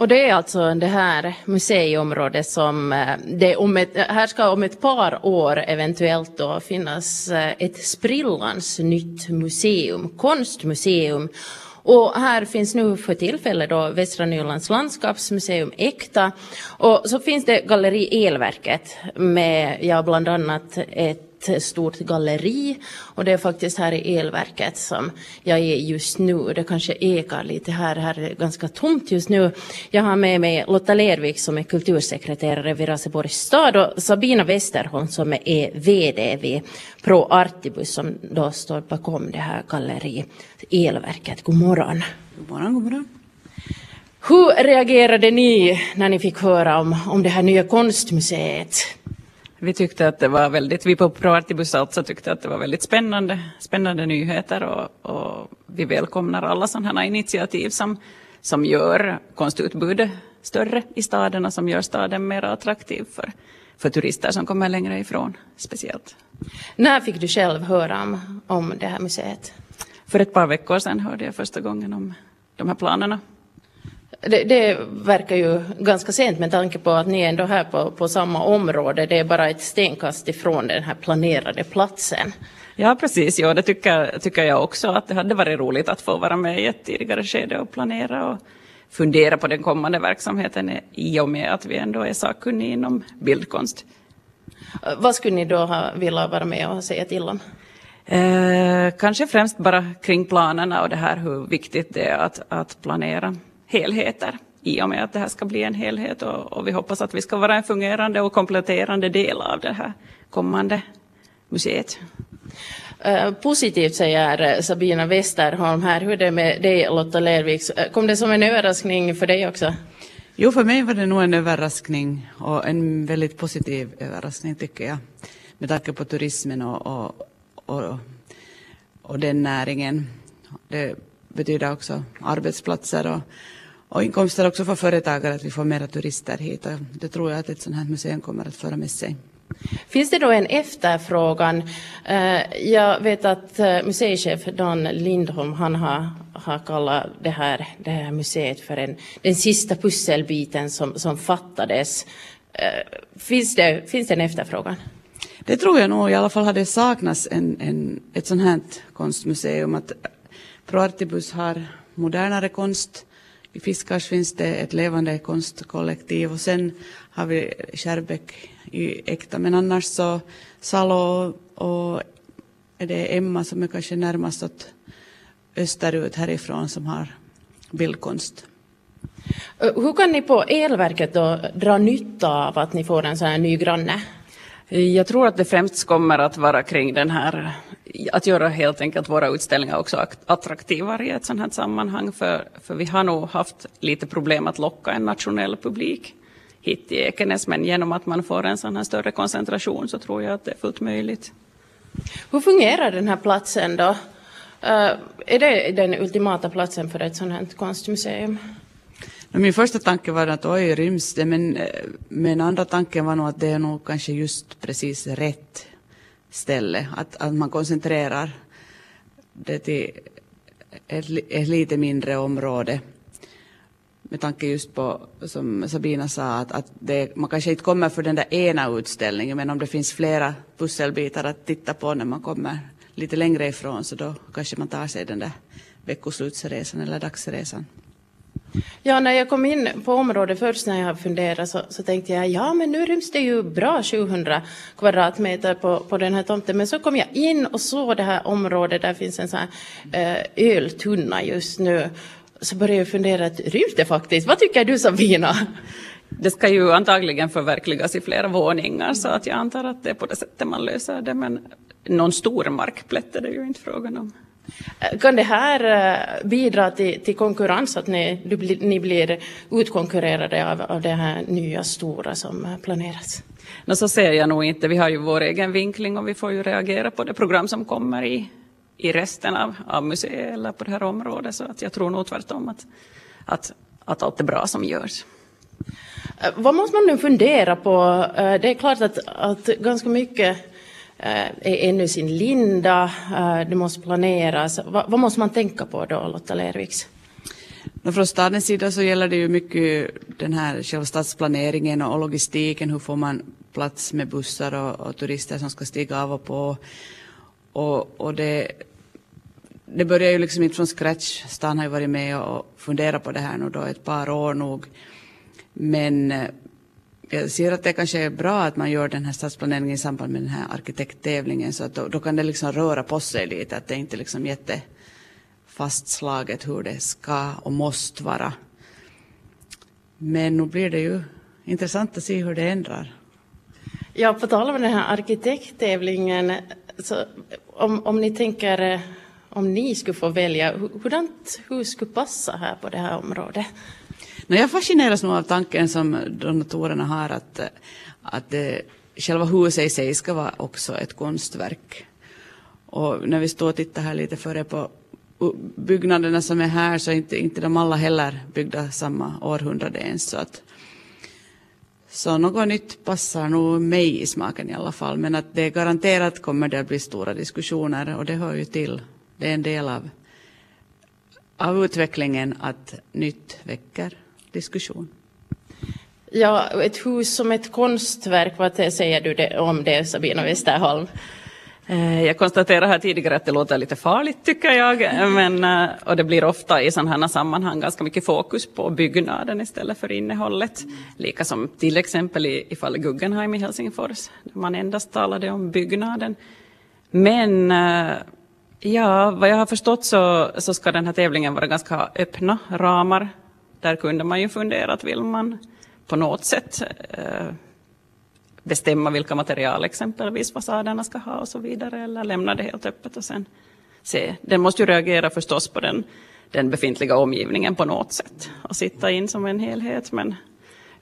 Och det är alltså det här museiområdet som eh, det om ett, här ska om ett par år eventuellt då finnas eh, ett sprillans nytt museum, konstmuseum. Och här finns nu för tillfället då Västra Nylands landskapsmuseum Äkta och så finns det Galleri Elverket med ja, bland annat ett ett stort galleri och det är faktiskt här i elverket som jag är just nu. Det kanske ekar lite här, här är ganska tomt just nu. Jag har med mig Lotta Lervik som är kultursekreterare vid Raseborgs stad och Sabina Westerholm som är VD vid Pro Artibus som då står bakom det här galleri elverket. God morgon. God morgon, god morgon. Hur reagerade ni när ni fick höra om, om det här nya konstmuseet? Vi tyckte att det var väldigt, vi på ProArtibus alltså tyckte att det var väldigt spännande, spännande nyheter och, och vi välkomnar alla sådana här initiativ som, som gör konstutbudet större i staden och som gör staden mer attraktiv för, för turister som kommer längre ifrån speciellt. När fick du själv höra om, om det här museet? För ett par veckor sedan hörde jag första gången om de här planerna. Det, det, verkar ju ganska sent med tanke på att ni är ändå här på, på samma område. Det är bara ett stenkast ifrån den här planerade platsen. Ja, precis. Ja, det tycker, tycker jag också. Att det hade varit roligt att få vara med i ett tidigare skede och planera och fundera på den kommande verksamheten i och med att vi ändå är sakkunniga inom bildkonst. Vad skulle ni då ha velat vara med och säga till om? Eh, kanske främst bara kring planerna och det här hur viktigt det är att, att planera helheter i och med att det här ska bli en helhet och, och, vi hoppas att vi ska vara en fungerande och kompletterande del av det här kommande museet. Uh, positivt säger Sabina Westerholm här. Hur är det med dig Lotta Lerviks? Eh, kom det som en överraskning för dig också? Jo, för mig var det nog en överraskning och en väldigt positiv överraskning tycker jag. Med tanke på turismen och, och, och, och den näringen. Det betyder också arbetsplatser och, och inkomster också för företagare att vi får mera turister hit. Det tror jag att ett sådant här museum kommer att föra med sig. Finns det då en efterfrågan? Eh, jag vet att eh, museichef Dan Lindholm han har, har kallat det här, det här museet för en, den sista pusselbiten som, som fattades. Eh, finns det, finns det en efterfrågan? Det tror jag nog. I alla fall har det saknats en, en, ett sånt här konstmuseum. Att Proartibus har modernare konst i Fiskars finns det ett levande konstkollektiv och sen har vi Kärrbäck i Äkta. Men annars så Salo och är det Emma som är kanske närmast åt österut härifrån som har bildkonst. Hur kan ni på elverket då dra nytta av att ni får en sån här ny granne? Jag tror att det främst kommer att vara kring den här, att göra helt enkelt våra utställningar också attraktivare i ett sådant här sammanhang, för, för vi har nog haft lite problem att locka en nationell publik hit till Ekenäs, men genom att man får en sån här större koncentration så tror jag att det är fullt möjligt. Hur fungerar den här platsen då? Uh, är det den ultimata platsen för ett sådant här konstmuseum? Min första tanke var att oj, ryms det? Men, eh, men andra tanken var nog att det är nog kanske just precis rätt ställe. Att, att man koncentrerar det till ett, ett lite mindre område. Med tanke just på, som Sabina sa, att, att det, man kanske inte kommer för den där ena utställningen, men om det finns flera pusselbitar att titta på när man kommer lite längre ifrån, så då kanske man tar sig den där veckoslutsresan eller dagsresan. Ja, när jag kom in på området först när jag funderade så, så, tänkte jag ja men nu ryms det ju bra 700 kvadratmeter på, på den här tomten. Men så kom jag in och såg det här området, där finns en sån här eh, öltunna just nu. Så började jag fundera, ryms det faktiskt? Vad tycker du Sabina? Det ska ju antagligen förverkligas i flera våningar så att jag antar att det är på det sättet man löser det. Men någon stor markplätt är det ju inte frågan om. Kan det här eh, bidra till, till konkurrens, att ni, ni blir utkonkurrerade av, av det här nya stora som planeras? No, så ser jag nog inte. Vi har ju vår egen vinkling och vi får ju reagera på det program som kommer i, i resten av, av museet eller på det här området. Så att jag tror nog tvärtom att, att, att allt är bra som görs. Eh, vad måste man nu fundera på? Eh, det är klart att, att ganska mycket Eh, Eh, är ännu sin linda, eh, det måste planeras. Vad, vad måste man tänka på då, Lotta Lerviks? från stadens sida så gäller det ju mycket den här själva stadsplaneringen och logistiken. Hur får man plats med bussar och, och turister som ska stiga av och på. Och, och det, det börjar ju liksom inte från scratch. Stan har ju varit med och funderat på det här nu då ett par år nog. Men eh, Eh, jag ser att det kanske är bra att man gör den här stadsplaneringen i samband med den här arkitekttävlingen så att då, då kan det liksom röra på sig lite, att det inte liksom jätte fastslaget hur det ska och måste vara. Men nu blir det ju intressant att se hur det ändrar. Ja, på tal om den här arkitekttävlingen, så om, om ni tänker, eh, om ni skulle få välja, hurdant hus skulle passa här på det här området? Jag fascineras nog av tanken som donatorerna har att, att det, själva huset i sig ska vara också ett konstverk. Och när vi står och tittar här lite före på byggnaderna som är här så är inte, inte de alla heller byggda samma århundrade ens. Så, att, så något nytt passar nog mig i smaken i alla fall. Men att det garanterat kommer det att bli stora diskussioner och det hör ju till. Det är en del av, av utvecklingen att nytt väcker diskussion. Ja, ett hus som ett konstverk, vad säger du det, om det Sabina Westerholm? Eh, jag konstaterade här tidigare att det låter lite farligt tycker jag, men, eh, och det blir ofta i sådana här sammanhang ganska mycket fokus på byggnaden istället för innehållet. Lika som till exempel i, i fallet Guggenheim i Helsingfors, där man endast talade om byggnaden. Men eh, ja, vad jag har förstått så, så ska den här tävlingen vara ganska öppna ramar där kunde man ju fundera att vill man på något sätt eh, bestämma vilka material exempelvis fasaderna ska ha och så vidare eller lämna det helt öppet och sen se. Den måste ju reagera förstås på den, den befintliga omgivningen på något sätt och sitta in som en helhet men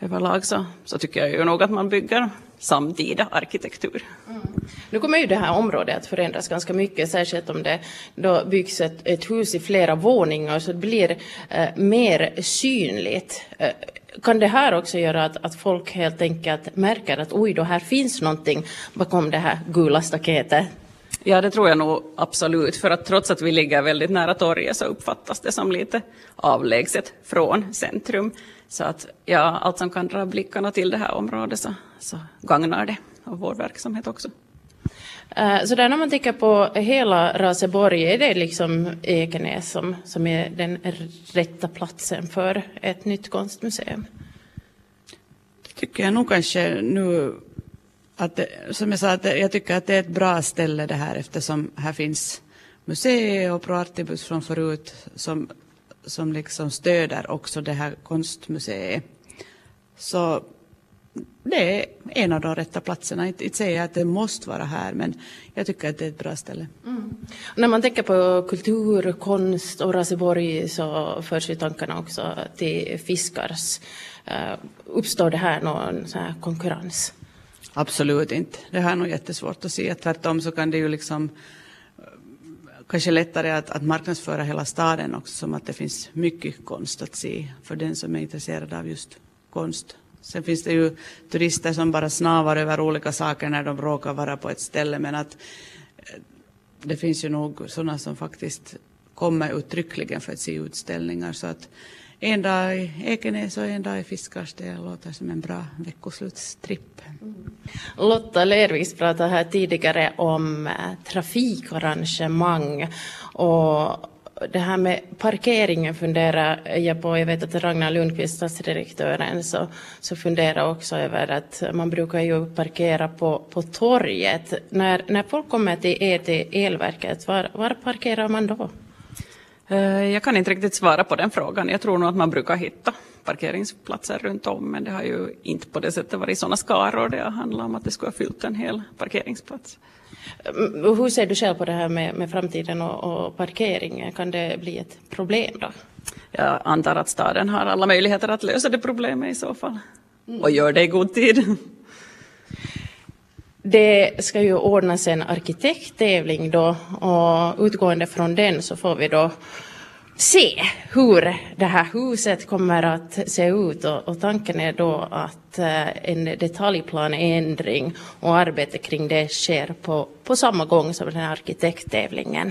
överlag så, så tycker jag ju nog att man bygger samtida arkitektur. Mm. Nu kommer ju det här området att förändras ganska mycket, särskilt om det då byggs ett, ett hus i flera våningar så det blir eh, mer synligt. Eh, kan det här också göra att, att folk helt enkelt märker att oj då, här finns någonting bakom det här gula staketet? Ja, det tror jag nog absolut, för att trots att vi ligger väldigt nära torget så uppfattas det som lite avlägset från centrum. Så att ja, allt som kan dra blickarna till det här området så, så gagnar det och vår verksamhet också. Eh, så där när man tänker på hela Raseborg, är det liksom Ekenäs som, som är den rätta platsen för ett nytt konstmuseum? Det tycker jag nog kanske nu att som jag sa, att jag tycker att det är ett bra ställe det här eftersom här finns museet och Proartibus från förut som som liksom stöder också det här konstmuseet. Så det är en av de rätta platserna. Inte, inte säga att det måste vara här, men jag tycker att det är ett bra ställe. Mm. När man tänker på kultur, konst och Raseborg så förs ju tankarna också till Fiskars. Uh, uppstår det här någon här konkurrens? Absolut inte. Det här är nog jättesvårt att se. Tvärtom så kan det ju liksom kanske lättare att, att marknadsföra hela staden också som att det finns mycket konst att se för den som är intresserad av just konst. Sen finns det ju turister som bara snavar över olika saker när de råkar vara på ett ställe men att eh, det finns ju nog sådana som faktiskt kommer uttryckligen för att se utställningar så att en dag i Ekenäs och en dag i Fiskars. Det låter som en bra veckoslutstripp. Mm. Lotta Lervis pratade här tidigare om eh, trafikarrangemang och det här med parkeringen funderar jag på. Jag vet att Ragnar Lundqvist, stadsdirektören, så, så funderar också över att man brukar ju parkera på, på torget. När, när folk kommer till er, till elverket, var, var parkerar man då? Eh, jag kan inte riktigt svara på den frågan. Jag tror nog att man brukar hitta parkeringsplatser runt om, men det har ju inte på det sättet varit sådana skaror det har handlat om att det skulle ha fyllt en hel parkeringsplats. Mm, hur ser du själv på det här med, med framtiden och, och parkeringen? Kan det bli ett problem då? Jag antar att staden har alla möjligheter att lösa det problemet i så fall. Mm. Och gör det i god tid. Det ska ju ordnas en arkitekttävling då och utgående från den så får vi då se hur det här huset kommer att se ut och, och tanken är då att eh, en detaljplanändring och arbete kring det sker på, på samma gång som den här arkitekttävlingen.